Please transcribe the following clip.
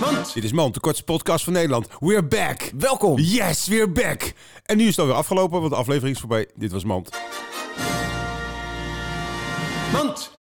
Mand. Dit is Mand, de kortste podcast van Nederland. We're back. Welkom. Yes, we're back. En nu is het alweer afgelopen, want de aflevering is voorbij. Dit was Mand. Mand.